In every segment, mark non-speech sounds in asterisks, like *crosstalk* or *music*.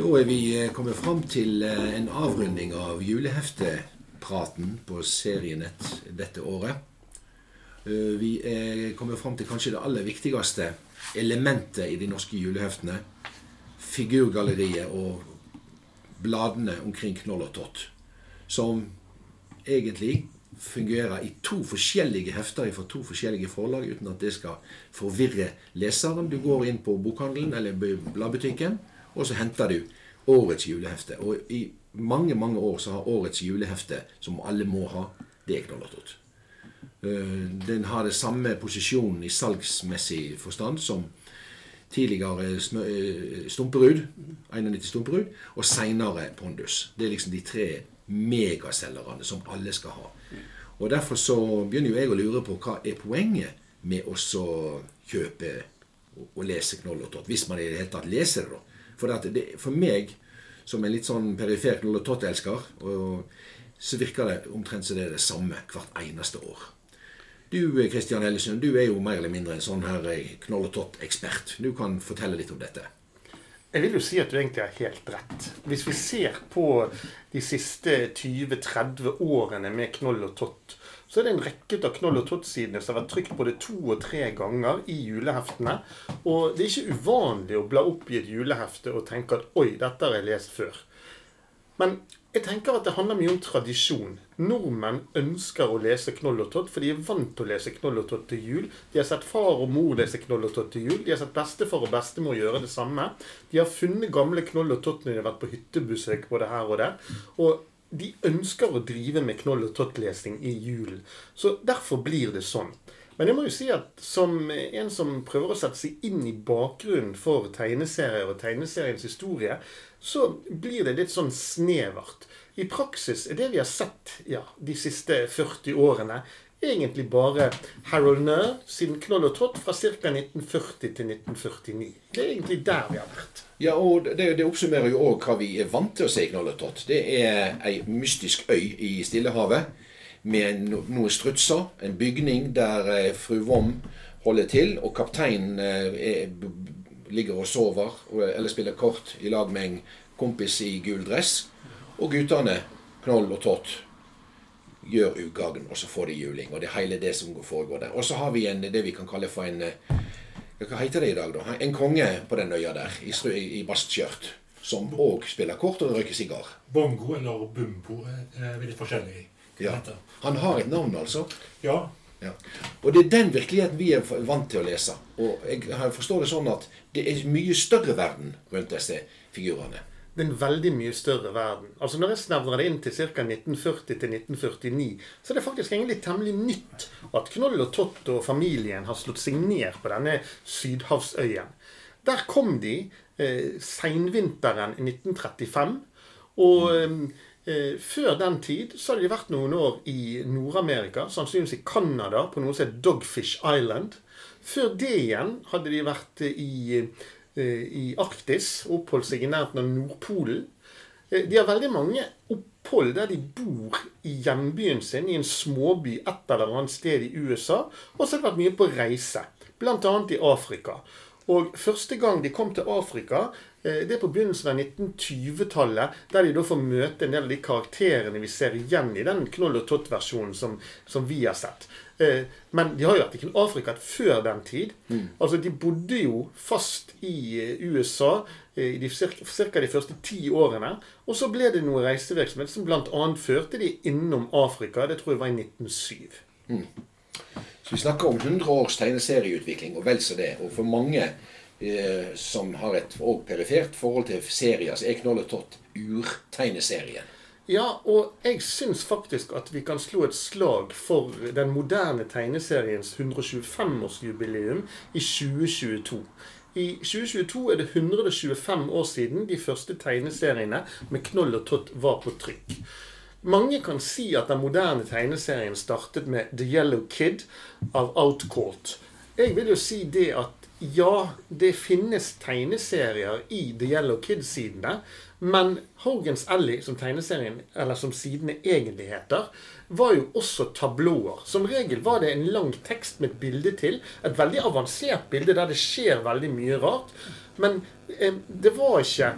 Da er vi eh, kommet fram til eh, en avrunding av juleheftepraten på Serienett dette året. Eh, Vi er kommet fram til kanskje det aller viktigste elementet i de norske juleheftene. Figurgalleriet og bladene omkring Knoll og Tott. Som egentlig fungerer i to forskjellige hefter fra to forskjellige forlag, uten at det skal forvirre leseren. Du går inn på bokhandelen eller bladbutikken, og så henter du årets julehefte. Og i mange, mange år så har årets julehefte, som alle må ha, det er Knoll og Tott. Eh, Den har det samme posisjonen i salgsmessig forstand som tidligere eh, Stumperud, 91 Stumperud, og seinere Pondus. Det er liksom de tre megaselgerne som alle skal ha. Og Derfor så begynner jo jeg å lure på hva er poenget med å kjøpe og- lese Knoll hvis man i det hele tatt leser det. da. For, det, for meg, som en litt sånn perifer Knoll og Tott-elsker, så virker det omtrent som det er det samme hvert eneste år. Du Kristian Hellesund, du er jo mer eller mindre en sånn her eh, Knoll og Tott-ekspert. Du kan fortelle litt om dette. Jeg vil jo si at du egentlig har helt rett. Hvis vi ser på de siste 20-30 årene med Knoll og Tott, så er det en rekke av Knoll og Tott-sidene som har vært trykt både to og tre ganger i juleheftene. Og det er ikke uvanlig å bla opp i et julehefte og tenke at oi, dette har jeg lest før. Men jeg tenker at det handler mye om tradisjon. Nordmenn ønsker å lese Knoll og Tott, for de er vant til å lese Knoll og Tott til jul. De har sett far og mor lese Knoll og Tott til jul. De har sett bestefar og bestemor gjøre det samme. De har funnet gamle Knoll og Tott når de har vært på hyttebesøk både her og der. Og de ønsker å drive med Knoll og Tott-lesing i julen. Så derfor blir det sånn. Men jeg må jo si at som en som prøver å sette seg inn i bakgrunnen for tegneserier og tegneseriens historie, så blir det litt sånn snevert. I praksis er det vi har sett ja, de siste 40 årene, egentlig bare Harold Nair siden Knoll og Tott fra ca. 1940 til 1949. Det er egentlig der vi har vært. Ja, og det, det oppsummerer jo òg hva vi er vant til å se i Knoll og Tott. Det er ei mystisk øy i Stillehavet med no, noen strutser. En bygning der eh, fru Vom holder til, og kapteinen eh, er, ligger og sover eller spiller kort i lag med en kompis i gul dress. Og guttene, Knoll og Tott, gjør ugagn, og så får de juling. Og det er hele det som foregår der. Og så har vi en, det vi kan kalle for en eh, hva heter det i dag, da? En konge på den øya der, i, i bastskjørt. Som òg spiller kort og røyker sigar. Bongo eller bumbo er veldig forskjellig. Ja. Han har et navn, altså. ja. Ja. Og det er den virkeligheten vi er vant til å lese. Og jeg forstår det sånn at det er mye større verden rundt disse figurene. Det er en veldig mye større verden. Altså Når jeg snevrer det inn til ca. 1940 til 1949, så er det faktisk egentlig temmelig nytt at Knoll og Tott og familien har slått seg ned på denne sydhavsøyen. Der kom de eh, seinvinteren 1935. Og eh, før den tid så hadde de vært noen år i Nord-Amerika, sannsynligvis i Canada, på noe som heter Dogfish Island. Før det igjen hadde de vært eh, i, eh, i Arktis, oppholdt seg i nærheten av Nordpolen. Eh, De har veldig mange opphold der de bor i hjembyen sin, i en småby et eller annet sted i USA. Og så har de vært mye på reise, bl.a. i Afrika. Og første gang de kom til Afrika, eh, det er på begynnelsen av 1920-tallet, der de da får møte en del av de karakterene vi ser igjen i den Knoll og Tott-versjonen som, som vi har sett. Eh, Men de har jo vært i Afrika før den tid. Altså, De bodde jo fast i eh, USA eh, i de, ca. de første ti årene. Og så ble det noe reisevirksomhet som bl.a. førte de innom Afrika. Det tror jeg var i 1907. Så vi snakker om 100 års tegneserieutvikling, og vel så det. Og for mange eh, som har et og perifert forhold til serier, så er Knoll og Tott urtegneserien. Ja, og jeg syns faktisk at vi kan slå et slag for den moderne tegneseriens 125-årsjubileum i 2022. I 2022 er det 125 år siden de første tegneseriene med Knoll og Tott var på trykk. Mange kan si at den moderne tegneserien startet med The Yellow Kid av Outcourt. Jeg vil jo si det at ja, det finnes tegneserier i The Yellow Kids-sidene. Men Hogans Alley, som tegneserien, eller som sidene egentlig heter, var jo også tablåer. Som regel var det en lang tekst med et bilde til. Et veldig avansert bilde der det skjer veldig mye rart. Men eh, det var ikke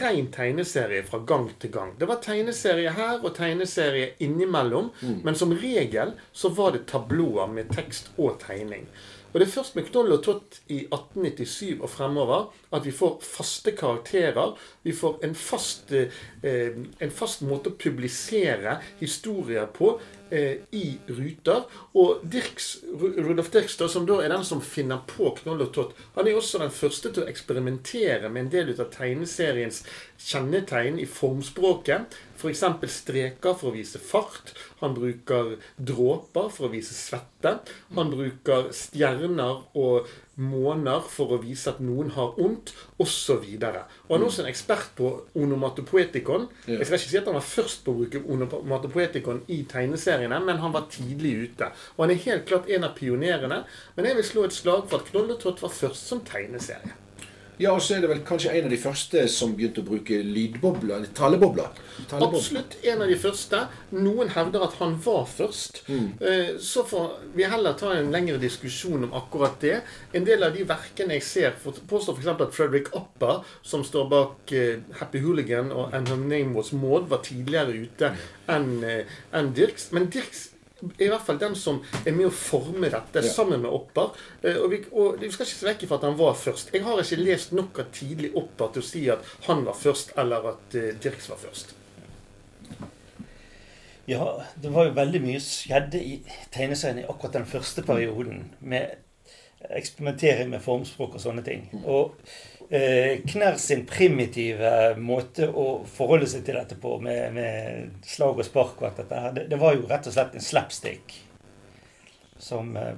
ren tegneserie fra gang til gang. Det var tegneserie her og tegneserie innimellom. Men som regel så var det tablåer med tekst og tegning. Og det er først med Knoll og Tott i 1897 og fremover at vi får faste karakterer. Vi får en fast, eh, en fast måte å publisere historier på eh, i ruter. Og Dirks, Rudolf Dirks, da, som da er den som finner på Knoll og Tott, han er også den første til å eksperimentere med en del av tegneseriens kjennetegn i formspråket. F.eks. streker for å vise fart. Han bruker dråper for å vise svette. Han bruker stjerner og måner for å vise at noen har ondt, osv. Og han er også en ekspert på onomatopoetikon. Jeg skal ikke si at han var først på å bruke onomatopoetikon i tegneseriene, men han var tidlig ute. Og han er helt klart en av pionerene. Men jeg vil slå et slag for at Knoll og Tott var først som tegneserie. Ja, og så er det vel kanskje en av de første som begynte å bruke lydbobler, eller talebobler. Talebob- Absolutt en av de første. Noen hevder at han var først. Mm. Så får vi heller ta en lengre diskusjon om akkurat det. En del av de verkene jeg ser, påstår f.eks. at Frederick Upper, som står bak eh, Happy Hooligan og And Her Name Was Maud, var tidligere ute enn eh, Dirks. Men Dirks i hvert fall den som er med å forme dette, Ja. sammen med Opper. Eh, Og vi, og vi skal ikke se vekk fra at han var først. Jeg har ikke lest nok av tidlig Opper til å si at han var først, eller at eh, Dirks var først. Ja, det var jo veldig mye skjedde i tegneserien i akkurat den første perioden. Med eksperimentering med formspråk og sånne ting. Og eh, Knær sin primitive måte å forholde seg til dette på, med, med slag og spark og alt dette her, det, det var jo rett og slett en slapstick. Som eh,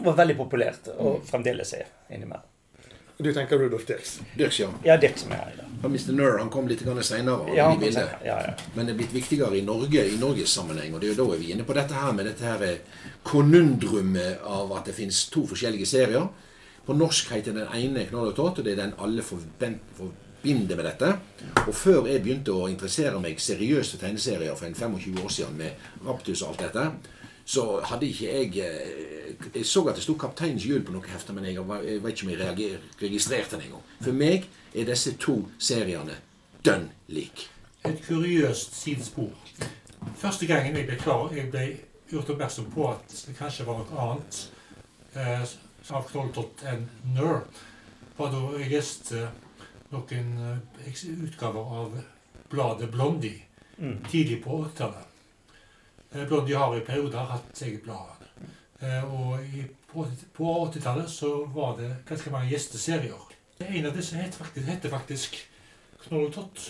var veldig populært, og fremdeles er innimellom. Du tenker Rudolf Dirks? Dirks, ja. Ja, Dirks med er her i dag. Mr. Nur han kom litt seinere Ja, senere. ja, ja. Men det er blitt viktigere i Norge i Norges sammenheng. Og det er jo da er vi inne på dette her med dette her konundrumet av at det finnes to forskjellige serier. På norsk heter den ene Knoll og Tott, og det er den alle forbinder med dette. Og før jeg begynte å interessere meg seriøst for tegneserier for en 25 år siden med Raptus og alt dette, så hadde ikke jeg eh, Jeg så at det sto Kapteinens hjul på noen hefter, men jeg, jeg vet ikke om jeg reager, registrerte den engang. For meg er disse to seriene dønn lik. Et kuriøst sidespor. Første gangen jeg ble klar, jeg ble gjort oppmerksom på at det kanskje var noe annet Nør, var da jeg leste noen eh, utgaver av bladet Blondie Mm. tidlig på 80-tallet. Eh, Blondie har i perioder hatt eget blad. Eh, og på, på 80-tallet så var det ganske mange gjesteserier. En av disse het faktisk, heter faktisk Knoll og Tott.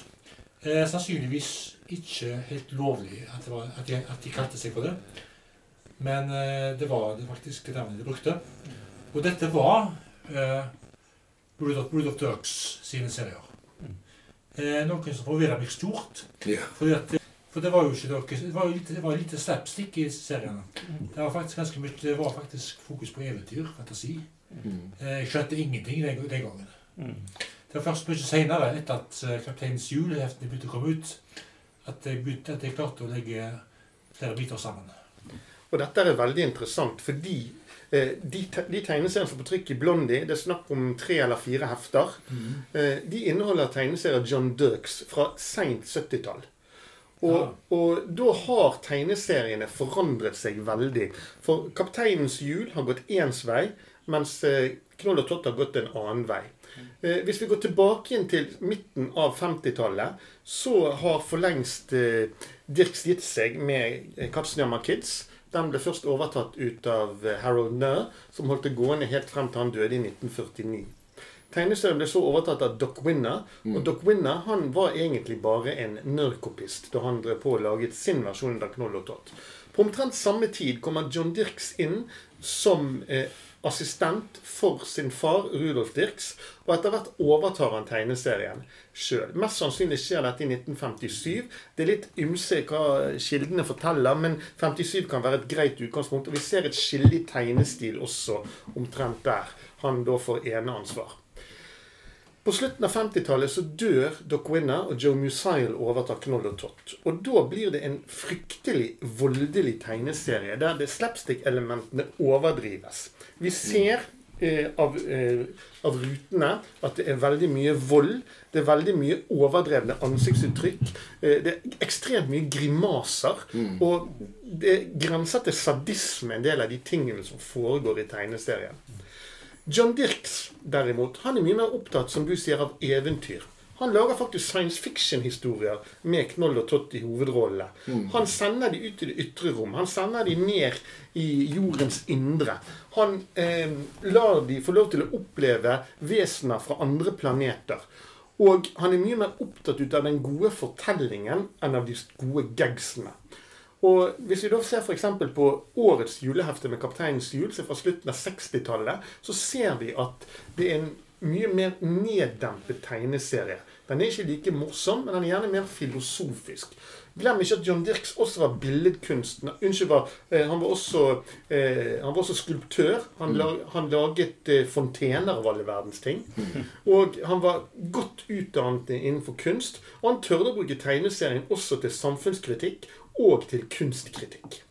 Eh, sannsynligvis ikke helt lovlig at, var, at, de, at de kalte seg for det. Men eh, det var det faktisk navnet de brukte. Og dette var eh, Blood, of, Blood of Turks sine serier. Eh, noen som forvirra meg stort. Yeah. Fordi at, for det var jo ikke noe Det var jo lite, det var lite slapstick i seriene. Det var faktisk ganske mye Det var faktisk fokus på eventyr, fantasi. Mm. Eh, Jeg skjønte ingenting den, den gangen. Mm. Det var først mye senere, etter at eh, Kapteinens jul-heftene begynte å komme ut, at jeg, begynte, at jeg klarte å legge flere biter sammen. Og dette er veldig interessant, fordi de, de tegneseriene som er på trykk i Blondie, det er snakk om tre eller fire hefter, eh, de inneholder tegneserier John Dirks fra seint 70-tall. Og, og da har tegneseriene forandret seg veldig. For Kapteinens hjul har gått ens vei, mens eh, Knoll og Tott har gått en annen vei. Eh, hvis vi går tilbake igjen til midten av 50-tallet, så har for lengst eh, Dirks gitt seg med eh, Katzenjammer Kids. Den ble først overtatt ut av eh, Harold Nurr, som holdt det gående helt frem til han døde i 1949. Tegneserien ble så overtatt av Doc Winner, og Doc Winner han var egentlig bare en nørkopist da han drev på og laget sin versjon av Knoll og Tott. På omtrent samme tid kommer John Dirks inn som eh, assistent for sin far, Rudolf Dirks, og etter hvert overtar han tegneserien sjøl. Mest sannsynlig skjer dette i 1957. Det er litt ymse hva kildene forteller, men 57 kan være et greit utgangspunkt. Og vi ser et skille i tegnestil også omtrent der han da får eneansvar. På slutten av 50-tallet så dør Doc Winner, og Joe Musail overtar Knoll og Tott. Og da blir det en fryktelig voldelig tegneserie der det slapstick-elementene overdrives. Vi ser eh, av, eh, av rutene at det er veldig mye vold. Det er veldig mye overdrevne ansiktsuttrykk. Eh, det er ekstremt mye grimaser. Og det grenser til sadisme, en del av de tingene som foregår i tegneserien. John Dirks derimot, han er mye mer opptatt som du sier, av eventyr. Han lager faktisk science fiction-historier med Knoll og Tott i hovedrollene. Han sender de ut i det ytre rom. Han sender de ned i jordens indre. Han eh, lar de få lov til å oppleve vesener fra andre planeter. Og han er mye mer opptatt ut av den gode fortellingen enn av de gode gagsene. Og Hvis vi da ser f.eks. på årets julehefte med Kapteinens jul, som er fra slutten av 60-tallet, så ser vi at det er en mye mer neddempet tegneserie. Den er ikke like morsom, men den er gjerne mer filosofisk. Glem ikke at John Dirks også var billedkunstner. Unnskyld, var, eh, han, var også, eh, han var også skulptør. Han, han laget eh, fontener av alle verdens ting. Og han var godt utdannet innenfor kunst. Og han tørde å bruke tegneserien også til samfunnskritikk og til kunstkritikk.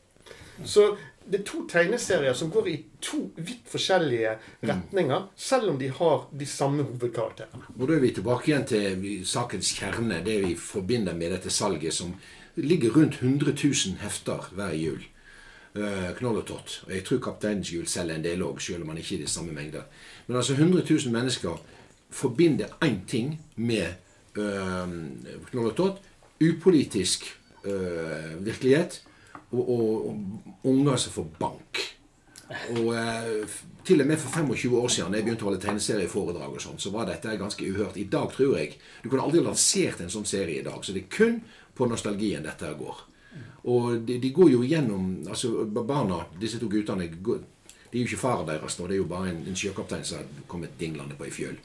Så det er to tegneserier som går i to vidt forskjellige retninger, selv om de har de samme hovedkarakterene. Og da er vi tilbake igjen til sakens kjerne, det vi forbinder med dette salget, som ligger rundt 100 000 hefter hver jul. Uh, knoll og tott. Og jeg tror Kapteinens jul selger en del òg, selv om han ikke er i de samme mengder. Men altså 100 000 mennesker forbinder én ting med øh, knoll og tott. Upolitisk uh, virkelighet. Og, og, og unger som får bank. Og uh, til og med for 25 år siden jeg begynte å holde tegneserieforedrag, og sånt, så var dette ganske uhørt. I dag tror jeg Du kunne aldri lansert en sånn serie i dag. Så det er kun på nostalgien dette går. Og de, de går jo gjennom altså Barna, disse to guttene, de er jo ikke faren deres nå. Det er jo bare en, en sjøkaptein som har kommet dinglende på ei fjøl.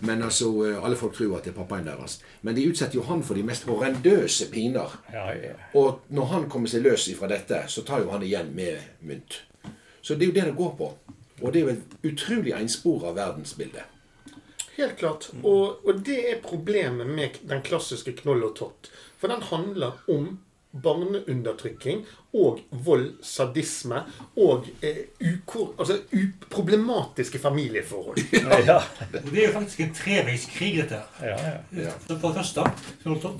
Men altså, eh, alle folk tror at det er pappaen deres. Men de utsetter jo han for de mest horrendøse piner. Ja, ja. Og når han kommer seg løs ifra dette, så tar jo han igjen med mynt. Så det er jo det det går på. Og det er jo et utrolig enspora verdensbilde. Helt klart. Og, og det er problemet med den klassiske Knoll og Tott. For den handler om barneundertrykking og vold, sadisme og eh, ukor, altså, uproblematiske familieforhold. ja. Og det er jo faktisk en treveiskrig, dette her. ja, ja. Så For det første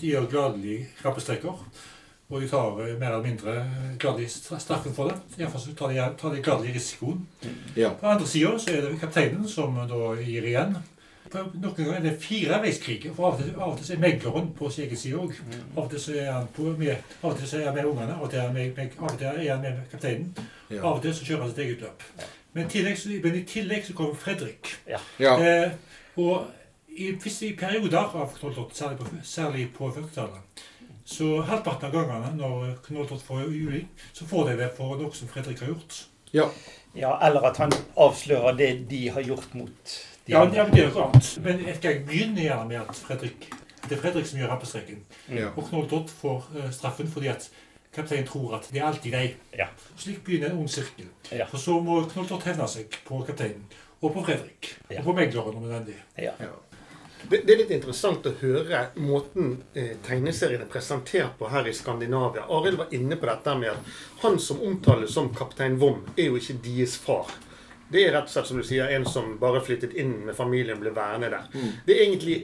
de gjør gladelig krabbestreker. Og de tar eh, mer eller mindre gladelig stra- straffen for det. Iallfall så tar de, tar de gladelig risikoen. Ja. På andre sida så er det kapteinen som da gir igjen. På Noen ganger er det fireveiskrig. For av og til, av og til så er megleren på sin egen side òg. Av og til er han på, med, av og til er han med ungene, av og til er han med, med, av og til er han med kapteinen. Ja. Av og til så kjører han sitt eget løp. Men i tillegg, så- men i tillegg så kommer Fredrik. ja. Eh, og i, hvis i perioder av knolltott, særlig på, særlig på 40-tallet, så halvparten av gangene når knolltott får juling, så får de det for noe som Fredrik har gjort. ja. ja, eller at han avslører det de har gjort mot Ja, det er noe annet. Men jeg skal begynne gjerne med at Fredrik, det er Fredrik som gjør rampestreken. ja. Og knolltott får uh, straffen fordi at kapteinen tror at det er alltid deg. Ja. Slik begynner en ond sirkel. Ja. Og så må knolltott hevne seg på kapteinen. Og på Fredrik. Ja. Og på megleren om nødvendig. Ja. ja. Det, det er litt interessant å høre måten eh, tegneseriene er presentert på her i Skandinavia. Arild var inne på dette med at han som omtales som kaptein Vom, er jo ikke deres far. Det er rett og slett som du sier, en som bare flyttet inn med familien, ble værende der. Det er egentlig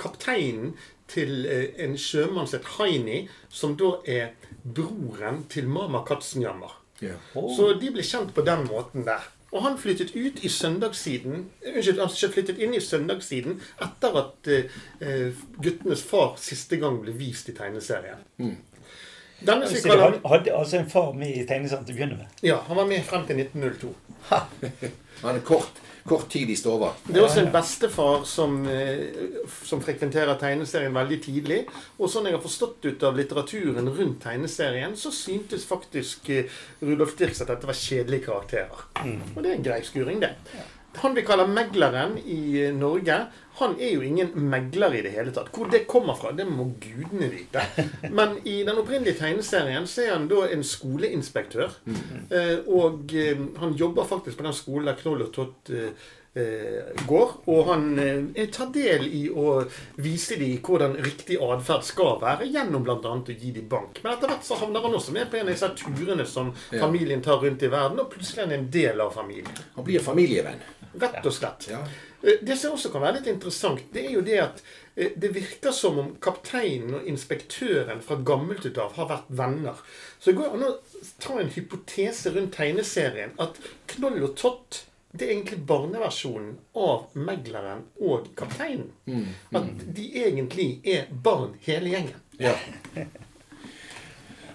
kapteinen til eh, en sjømann som heter Haini, som da er broren til Mama Katzenjammer. Yeah. Oh. Så de ble kjent på den måten der. Og han flyttet ut i søndagssiden Unnskyld, han flyttet inn i søndagssiden etter at uh, guttenes far siste gang ble vist i tegneserien. Denne Så som de hadde, hadde altså en far med i tegneserien til å begynne med? Ja, han var med frem til 1902. Han er kort, kort tid i stova. Det er også en bestefar som, eh, som frekventerer tegneserien veldig tidlig. Og sånn jeg har forstått ut av litteraturen rundt tegneserien, så syntes faktisk eh, Rudolf Dirks at dette var kjedelige karakterer. Og det er en grei skuring, det. Han vi kaller megleren i eh, Norge, han er jo ingen megler i det hele tatt. Hvor det kommer fra, det må gudene vite. *laughs* Men i den opprinnelige tegneserien så er han da en skoleinspektør. Eh, og eh, han jobber faktisk på den skolen der Knoll og Tott går. Og han eh, tar del i å vise dem hvordan riktig atferd skal være, gjennom bl.a. å gi dem bank. Men etter hvert så havner han også med på en av disse turene som familien tar rundt i verden, og plutselig er han en del av familien. Han blir familievenn. Rett og slett. Ja. Eh, Det som også kan være litt interessant, det er jo det at eh, det virker som om kapteinen og inspektøren fra gammelt ut av har vært venner. Så det går an å ta en hypotese rundt tegneserien at Knoll og Tott det er egentlig barneversjonen av megleren og kapteinen. At de egentlig er barn hele gjengen. Ja.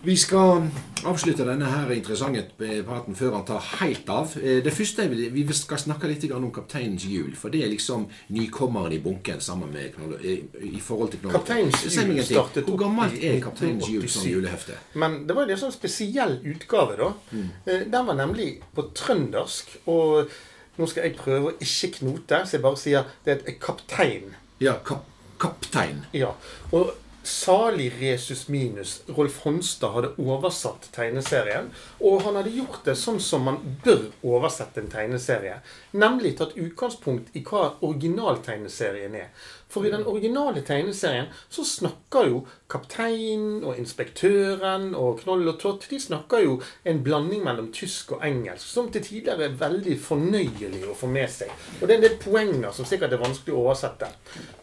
Vi skal avslutte denne her interessante praten før han tar helt av. Eh, Det første er vil, Vi skal snakke litt om Kapteinens hjul. For det er liksom nykommeren i bunken sammen med Knoll, i, forhold til Knoll. Kapteinens jul startet Hvor gammelt er Kapteinens hjul som julehefte? Men det var en sånn spesiell utgave, da. Mm. Eh, Den var nemlig på trøndersk. Og nå skal jeg prøve å ikke knote, så jeg bare sier det er et kaptein. Ja, kap, kaptein. Ja. Og salig Resus Minus, Rolf Honstad, hadde oversatt tegneserien. Og han hadde gjort det sånn som man bør oversette en tegneserie. Nemlig tatt utgangspunkt i hva originaltegneserien er. For i den originale tegneserien så snakker jo kapteinen og inspektøren og Knoll og Tott De snakker jo en blanding mellom tysk og engelsk, som til tider er veldig fornøyelig å få med seg. Og det er en del poenger som sikkert er vanskelig å oversette.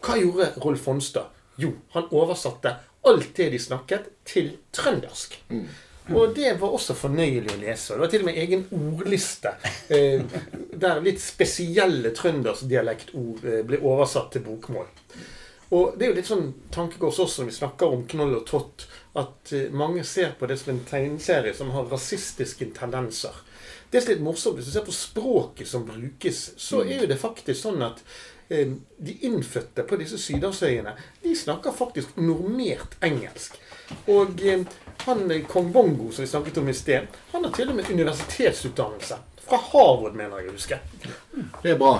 Hva gjorde Rolf Honstad? Jo, han oversatte alt det de snakket, til trøndersk. Og det var også fornøyelig å lese. Det var til og med egen ordliste. Eh, der litt spesielle trøndersdialektord eh, ble oversatt til bokmål. Og det er jo litt sånn tankekors også når vi snakker om Knoll og Tott, at eh, mange ser på det som en tegneserie som har rasistiske tendenser. Det som er litt morsomt, hvis du ser på språket som brukes, så er jo det faktisk sånn at de innfødte på disse sydhavsøyene, de snakker faktisk normert engelsk. Og eh, han eh, kong Bongo, som vi snakket om i sted, han har til og med universitetsutdannelse. Fra Harvard, mener jeg å huske. Det er bra.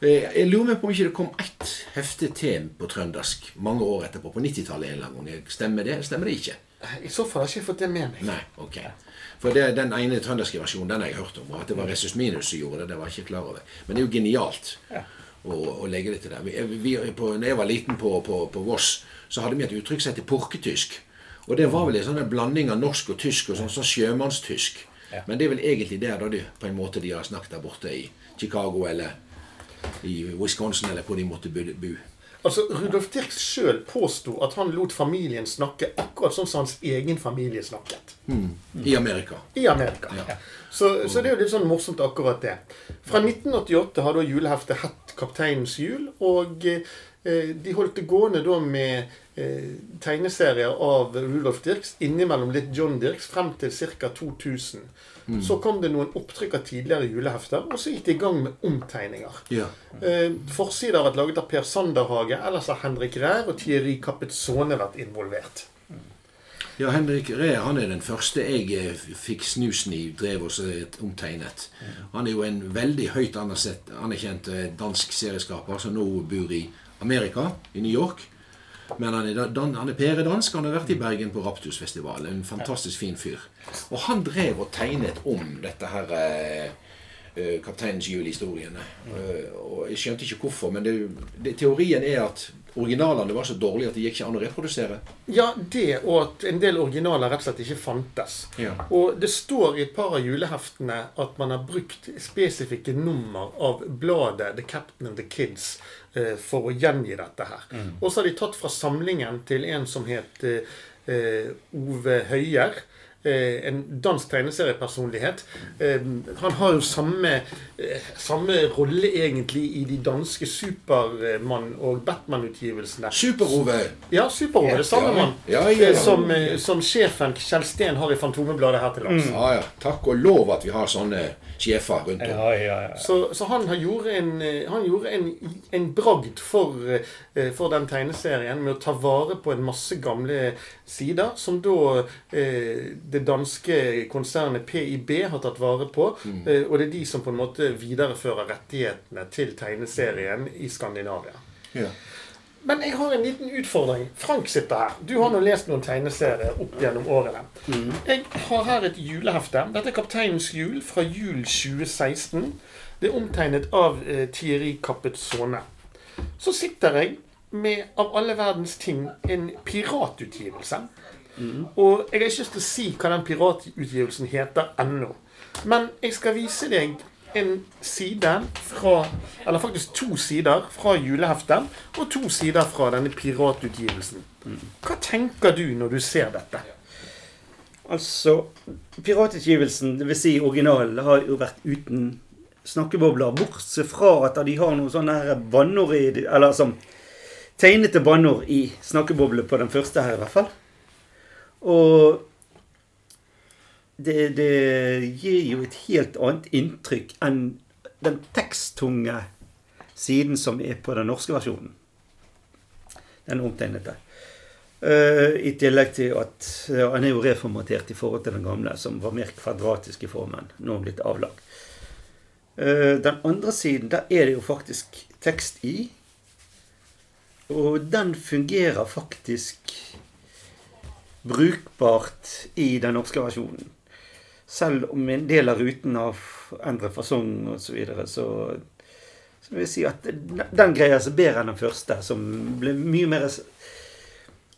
Eh, Jeg lurer meg på om ikke det kom ett hefte til på trøndersk mange år etterpå, på 90-tallet en eller annen. Stemmer det, stemmer det ikke? I så fall har jeg ikke fått det med meg. Nei, ok. For det, den ene trønderske versjonen den har jeg hørt om. og At det var Ressus Minus som gjorde det, det var jeg ikke klar over. Men det er jo genialt å, og legge det til der. Vi, vi, på, når jeg var liten på, på, på Voss, så hadde vi et uttrykk som het porketysk. Og det var vel en sånn blanding av norsk og tysk, og sånn, sånn sjømannstysk. Men det er vel egentlig der da de, på en måte de har snakket der borte i Chicago eller i Wisconsin eller hvor de måtte bo. Altså, Rudolf Dirk sjøl påsto at han lot familien snakke akkurat sånn som hans egen familie snakket. I Amerika. I Amerika. Ja. Så, så det er jo litt sånn morsomt akkurat det. Fra 1988 har da juleheftet hett Kapteinens jul, og eh, de holdt det gående da med tegneserier av Rudolf Dirks, innimellom litt John Dirks, frem til ca. 2000. Så kom det noen opptrykk av tidligere julehefter, og så gikk de i gang med omtegninger. Ja. Eh, Forsider har vært laget av Per Sanderhage, ellers har Henrik Rær og Thierry Capezzone vært involvert. Ja, Henrik Ree han er den første jeg eh, fikk snusen i drev og omtegnet. Han er jo en veldig høyt anerkjent, anerkjent eh, dansk serieskaper som nå bor i Amerika, i New York. Men han er, da- dan, han er pæredansk. Han har vært i Bergen på Raptusfestivalen. En fantastisk fin fyr. Og han drev og tegnet om dette her eh, eh, Kapteinens hjul-historiene. Eh, og jeg skjønte ikke hvorfor, men det, det, teorien er at originalene var så dårlige at det gikk ikke an å reprodusere. Ja, det og at en del originaler rett og slett ikke fantes. Ja. Og det står i et par av juleheftene at man har brukt spesifikke nummer av bladet The Captain and the Kids for å gjengi dette her. Og så har de tatt fra samlingen til en som het eh, eh, Ove Høyer. Eh, en dansk tegneseriepersonlighet. Eh, han har jo samme, eh, samme rolle egentlig i de danske Supermann- og Batman-utgivelsene. Super-Ove. Ja, Supermann. Det samme Ja. mann. Ja, ja, ja. Som, som sjefen Kjell Steen har i Fantomebladet her til lands. Ja, ja. Takk og lov at vi har sånne sjefer rundt om. Ja, ja, ja. Så, så han har gjorde en, han gjorde en, en bragd for, for den tegneserien med å ta vare på en masse gamle sider, som da eh, det danske konsernet PIB har tatt vare på. Eh, og det er de som på en måte viderefører rettighetene til tegneserien i Skandinavia. Ja. Men jeg har en liten utfordring. Frank sitter her. Du har nå lest noen tegneserier opp gjennom årene. Jeg har her et julehefte. Dette er Kapteinens jul fra jul 2016. Det er omtegnet av eh, Thierry Capetzone. Så sitter jeg med av alle verdens ting en piratutgivelse. Og jeg har ikke lyst til å si hva den piratutgivelsen heter ennå. Men jeg skal vise deg en side fra Eller faktisk to sider fra juleheftet og to sider fra denne piratutgivelsen. Hva tenker du når du ser dette? Altså, piratutgivelsen, dvs. Si originalen, har jo vært uten snakkebobler. Bortsett fra at de har noen sånne i Eller som tegnete banner i snakkeboble på den første her, i hvert fall. Og det, det gir jo et helt annet inntrykk enn den teksttunge siden som er på den norske versjonen. Den omtegnede. Uh, I tillegg til at ja, han er jo reformatert i forhold til den gamle, som var mer kvadratisk i formen. Nå blitt avlag. Uh, den andre siden, der er det jo faktisk tekst i. Og den fungerer faktisk brukbart i den norske versjonen. Selv om en del av ruten har endret fasong osv., så, videre, så så vil jeg si at den greier seg bedre enn den første, som ble mye mer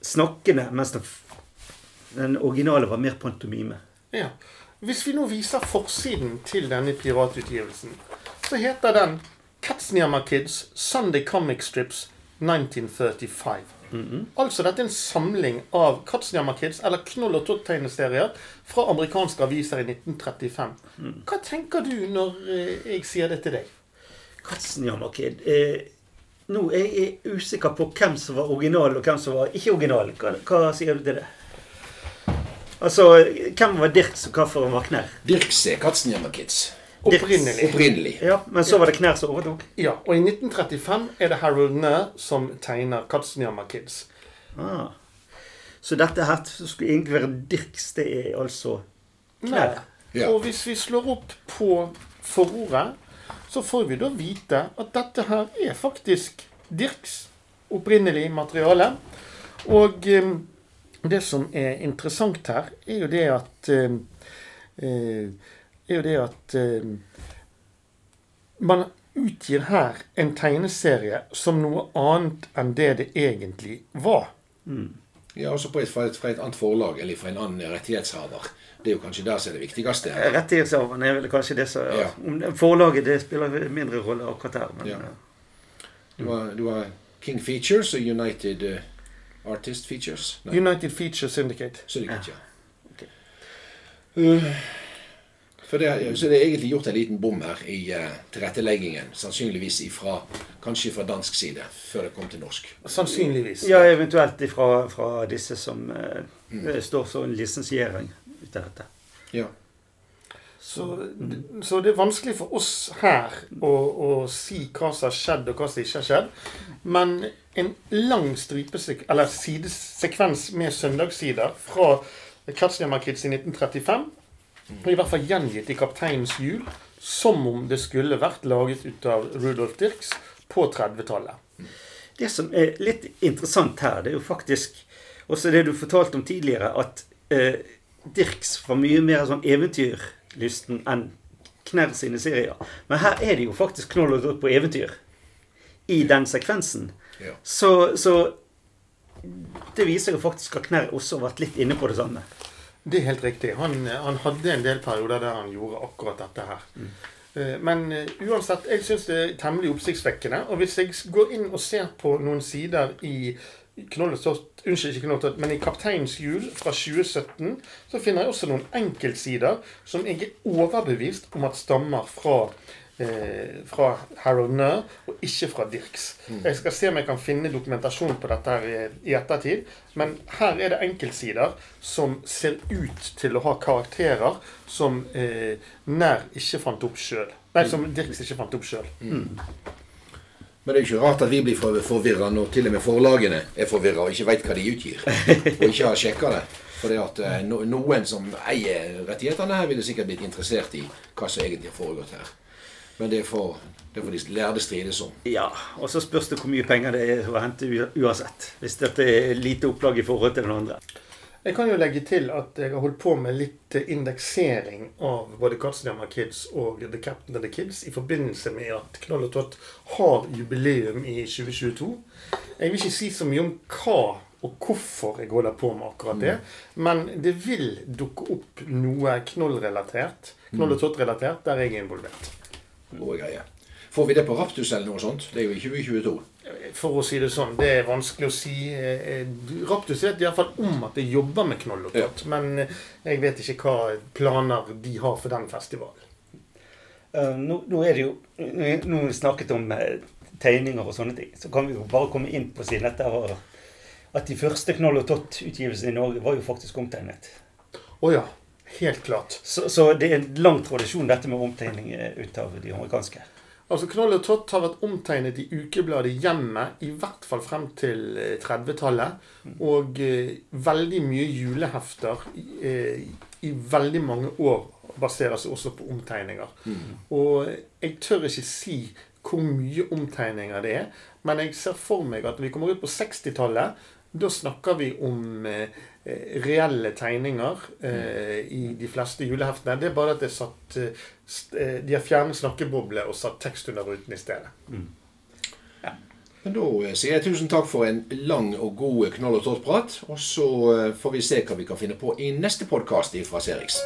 snakkende, mens den, originale var mer pantomime. Ja. Hvis vi nå viser forsiden til denne piratutgivelsen, så heter den Katzenjammer Kids Sunday Comic Strips 1935. Altså dette er en samling av Katzenjammer Kids, eller Knoll og Tott-tegneserier fra amerikanske aviser i 1935. Hva tenker du når eh, jeg sier det til deg? Katzenjammerkid. Eh, nå er jeg usikker på hvem som var original, og hvem som var ikke original. Hva, hva sier du til det? Altså, hvem var Dirks, og hva for en var Dirks er Katzenjammer Kids. Opprinnelig. Opprinnelig. Ja, men så var det Knær som overtok. Ja, og i 1935 er det Harold Nair som tegner Katzenjammer Kids. Ah. Så dette her skulle egentlig være Dirks, det er altså Knær. Ja. Og hvis vi slår opp på forordet, så får vi da vite at dette her er faktisk Dirks opprinnelig materiale. Og eh, det som er interessant her, er jo det at eh, eh, er jo det at eh, man utgir her en tegneserie som noe annet enn det det egentlig var. Ja, også på et, fra, et, fra et annet forlag, eller fra en annen rettighetshaver. Det er jo kanskje der som er det viktigste. Rettighetshaveren er vel kanskje det som Ja. om det- Forlaget det spiller mindre rolle akkurat her. Men, Ja. Du har, du har King Features og United uh, Artist Features. Nei, United Features Syndicate. Syndicate, ja. ja. Okay. Ok. Uh, for det, så det er egentlig gjort en liten bom her i eh, tilretteleggingen. Sannsynligvis ifra, kanskje fra dansk side, før det kom til norsk. Sannsynligvis. Ja, eventuelt fra, fra disse som eh, det står som lisensiering ut av dette. Ja. Så, så det er vanskelig for oss her å, å si hva som har skjedd, og hva som ikke har skjedd. Men en lang stripesek eller sidesekvens med søndagssider fra Katzenjammer Kids i 1935 er i hvert fall gjengitt i Kapteinens jul som om det skulle vært laget ut av Rudolf Dirks på 30-tallet. Det som er litt interessant her, det er jo faktisk også det du fortalte om tidligere, at eh, Dirks var mye mer sånn eventyrlysten enn Knær sine serier. Men her er det jo faktisk knoll og dott på eventyr i den sekvensen. Ja. Så, så det viser jo faktisk at Knær også har vært litt inne på det samme. Det er helt riktig. Han, han hadde en del perioder der han gjorde akkurat dette her. Mm. Men eh, uansett, jeg syns det er temmelig oppsiktsvekkende. Og hvis jeg går inn og ser på noen sider i Knollestort, Unnskyld, ikke Knoll men i Kapteinens hjul fra 2017 så finner jeg også noen enkeltsider som jeg er overbevist om at stammer fra eh, fra Harold Nurr, og ikke fra Dirks. Jeg skal se om jeg kan finne dokumentasjon på dette her i, ettertid. Men her er det enkeltsider som ser ut til å ha karakterer som eh, Nær ikke fant opp sjøl. Nei, som Dirks ikke fant opp sjøl. Men det er jo ikke rart at vi blir for- forvirra når til og med forlagene er forvirra og ikke veit hva de utgir. Og ikke har sjekka det. Fordi at eh, noen som eier rettighetene her, ville sikkert blitt interessert i hva som egentlig har foregått her. Men det får, det får de lærde strides om. Ja, og så spørs det hvor mye penger det er å hente uansett. Hvis dette er lite opplag i forhold til den andre. Jeg kan jo legge til at jeg har holdt på med litt indeksering av både Katzenjammer Kids og The Captain and the Kids i forbindelse med at Knoll og Tott har jubileum i 2022. Jeg vil ikke si så mye om hva og hvorfor jeg holder på med akkurat det, men det vil dukke opp noe Knoll-relatert, Knoll og Tott-relatert, der jeg er involvert. Gode greier. Får vi det på Raptus eller noe sånt? Det er jo i 2022. For å si det sånn, det er vanskelig å si. Eh, eh, Raptus vet iallfall om at de jobber med Knoll og Tott, men eh, jeg vet ikke hva planer de har for den festivalen. Uh, nå, nå er det jo Nå har vi snakket om tegninger og sånne ting. Så kan vi jo bare komme inn på siden etter at de første Knoll og Tott-utgivelsene i Norge var jo faktisk omtegnet. Å ja. Helt klart. Så, så det er en lang tradisjon dette med omtegning eh, ut av de amerikanske. Altså Knoll og Tott har vært omtegnet i ukebladet Hjemmet i hvert fall frem til eh, 30-tallet. Og eh, veldig mye julehefter eh, i veldig mange år baserer seg også på omtegninger. Og jeg tør ikke si hvor mye omtegninger det er, men jeg ser for meg at vi kommer ut på 60-tallet, da snakker vi om eh, eh, reelle tegninger eh, i de fleste juleheftene. Det er bare at det er satt eh, eh, De har fjernet snakkeboble og satt tekst under ruten i stedet. ja, Men da eh, sier jeg tusen takk for en lang og god Knoll og Tott-prat. Og så eh, får vi se hva vi kan finne på i neste podkast fra Serix.